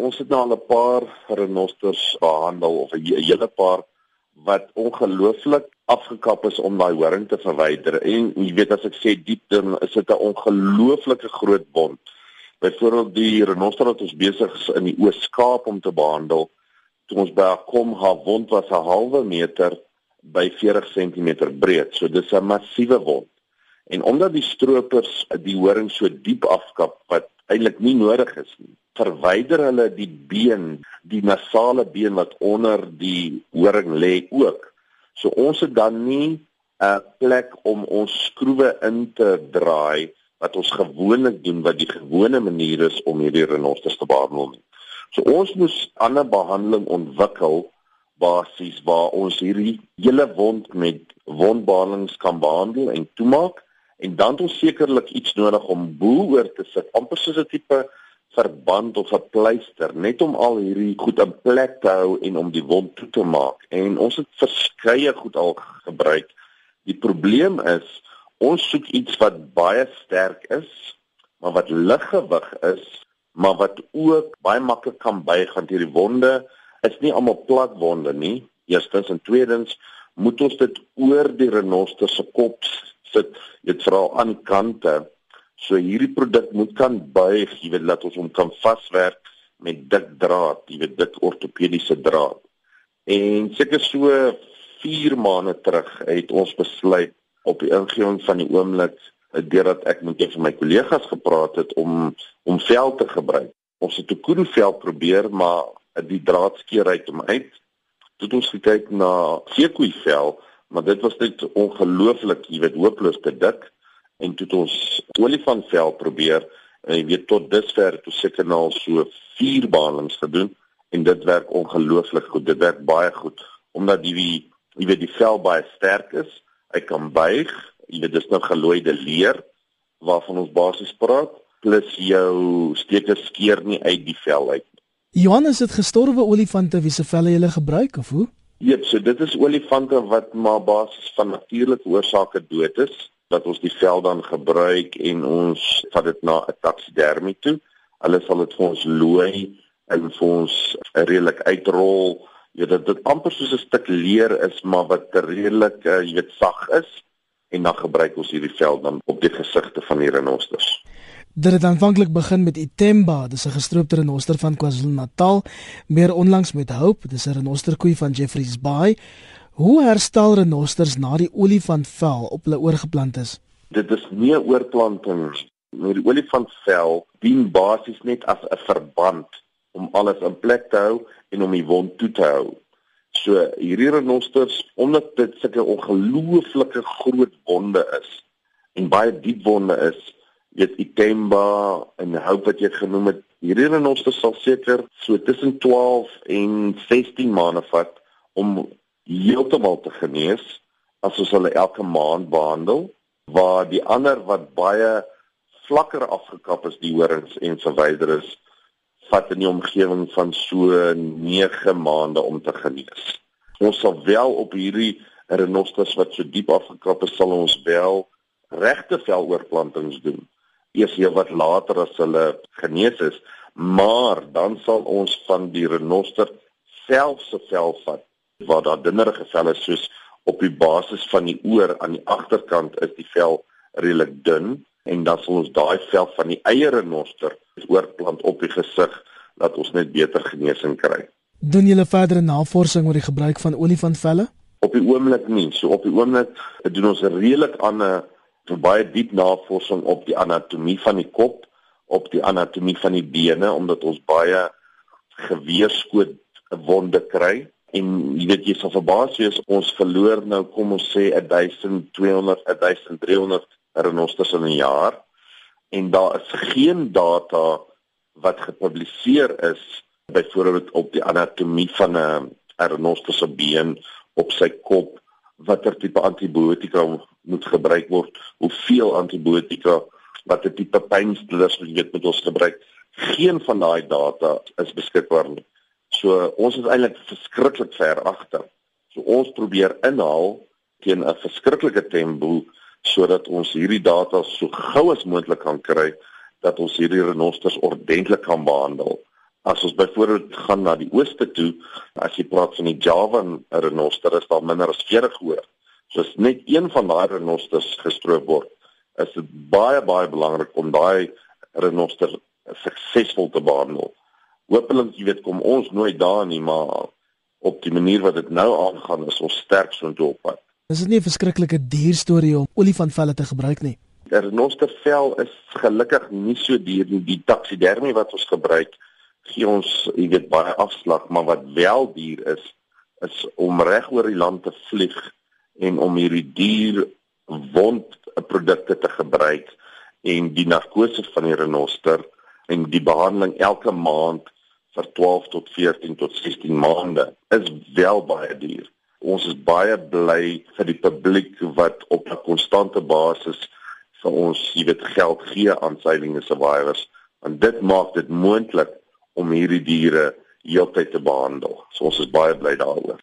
Ons het nou al 'n paar renosters behandel of 'n hele paar wat ongelooflik afgekap is om daai horing te verwyder. En jy weet as ek sê diep dan is dit 'n ongelooflike groot wond. Byvoorbeeld die renoster wat ons besig is in die Oos-Kaap om te behandel, toe ons by kom haar wond was 'n halwe meter by 40 cm breed. So dis 'n massiewe wond. En omdat die stroopers die horing so diep afkap wat eintlik nie nodig is nie, verwyder hulle die been, die nasale been wat onder die horing lê ook. So ons het dan nie 'n plek om ons skroewe in te draai wat ons gewoonlik doen wat die gewone manier is om hierdie renosters te behandel. So ons moes ander behandeling ontwikkel basies waar ons hierdie hele wond met wondbehandelings kan behandel en toemaak en dan het ons sekerlik iets nodig om bo oor te sit amper soos 'n tipe verband of 'n pleister net om al hierdie goed in plek te hou en om die wond toe te maak. En ons het verskeie goed al gebruik. Die probleem is ons soek iets wat baie sterk is, maar wat liggewig is, maar wat ook baie maklik kan buig want hierdie wonde is nie almal plat wonde nie. Eerstens en tweedens moet ons dit oor die renoster se kop sit, dit veral aan kante So hierdie produk moet kan buig, jy weet laat ons hom kan vaswerk met dik draad, jy weet dik ortopediese draad. En seker so 4 maande terug het ons besluit op die ingewing van die oomblik deurdat ek met een van my kollegas gepraat het om om vel te gebruik. Ons het 'n koenvel probeer, maar die draad skeer uit hom uit. Toe ons gekyk na seekoeivel, maar dit was net ongelooflik, jy weet hopeloos te dik. En toe het ons olifantvel probeer en jy weet tot dusver ons seker nou al so 4 behandelings gedoen. En dit werk ongelooflik goed. Dit werk baie goed omdat die jy weet die vel baie sterk is. Hy kan buig. Jy weet dis nou gelooide leer waarvan ons basies praat. Plus jou steke skeer nie uit die vel uit Johannes het gestorwe olifante wie se velle jy gebruik of hoe Ja, so dit is olifante wat maar basies van natuurlike oorsake dood is dat ons die vel dan gebruik en ons vat dit na 'n taksidermie toe. Hulle sal dit vir ons looi en vir ons redelik uitrol. Jy weet dit amper soos 'n stuk leer is, maar wat redelik uh, jy weet sag is en dan gebruik ons hierdie vel dan op die gesigte van die renosters. Dit het aanvanklik begin met Itemba, dis 'n gestroopte renoster van KwaZulu-Natal, meer onlangs met Hope, dis 'n renosterkoei van Jeffreys Bay. Hoe herstel renosters na die olifantvel op hulle oorgeplant is? Dit is nie 'n oorplanting nie. Die olifantvel dien basies net as 'n verband om alles in plek te hou en om die wond toe te hou. So hierdie renosters omdat dit sulke ongelooflike groot wonde is en baie diep wonde is, weet Itemba en hou wat jy genoem het, hierdie renosters sal seker so tussen 12 en 16 maande vat om heeltemal te genees as ons hulle elke maand behandel waar die ander wat baie vlakker afgekap is die horings en verwyder is vat in die omgewing van so 9 maande om te genees. Ons sal wel op hierdie renosters wat so diep afgekap is sal ons wel regte veloorplantings doen. Eers hier wat later as hulle genees is, maar dan sal ons van die renoster self se vel vat waar daar dunnerige velle soos op die basis van die oor aan die agterkant is die vel redelik dun en dan sal ons daai vel van die eie renoster oorplant op die gesig dat ons net beter genesing kry. Doen julle verdere navorsing oor die gebruik van olifantvelle? Op die oomblik nie. So op die oomblik doen ons redelik aan 'n baie diep navorsing op die anatomie van die kop, op die anatomie van die bene omdat ons baie geweerskoot wonde kry. En jy weet jy sal verbaas wees ons verloor nou kom ons sê 1200 1300 renosters in 'n jaar. En daar is geen data wat gepubliseer is byvoorbeeld op die anatomie van 'n renoster se been op sy kop watter tipe antibiotika moet gebruik word hoeveel antibiotika watter tipe pynstillers moet jy moet ons gebruik. Geen van daai data is beskikbaar nie. So ons is eintlik verskriklik ver agter. So ons probeer inhaal teen 'n verskriklike tempo sodat ons hierdie data so gou as moontlik kan kry dat ons hierdie renosters ordentlik kan behandel As ons byvoorbeeld gaan na die ooste toe, as jy praat van die Javan renoster, is daar minder as 40 hoor. So as net een van daai renosters gestroop word, is dit baie baie belangrik om daai renoster suksesvol te behandel. Hoopelik jy weet kom ons nooit daar nie, maar op die manier wat dit nou aangaan, is ons sterk so intoe op pad. Is dit nie 'n verskriklike duur storie om olifantvelle te gebruik nie? Der renostervel is gelukkig nie so duur nie. Die taksidermie wat ons gebruik gee ons, jy weet, baie afslag, maar wat wel duur is, is om reg oor die land te vlieg en om hierdie dier wondprodukte te gebruik en die narkose van die renoster en die behandeling elke maand vir 12 tot 14 tot 16 maande is wel baie duur. Ons is baie bly vir die publiek wat op 'n konstante basis vir ons, jy weet, geld gee aan Saving Survivors en dit maak dit moontlik om hierdie diere heeltyd te behandel. So ons is baie bly daaroor.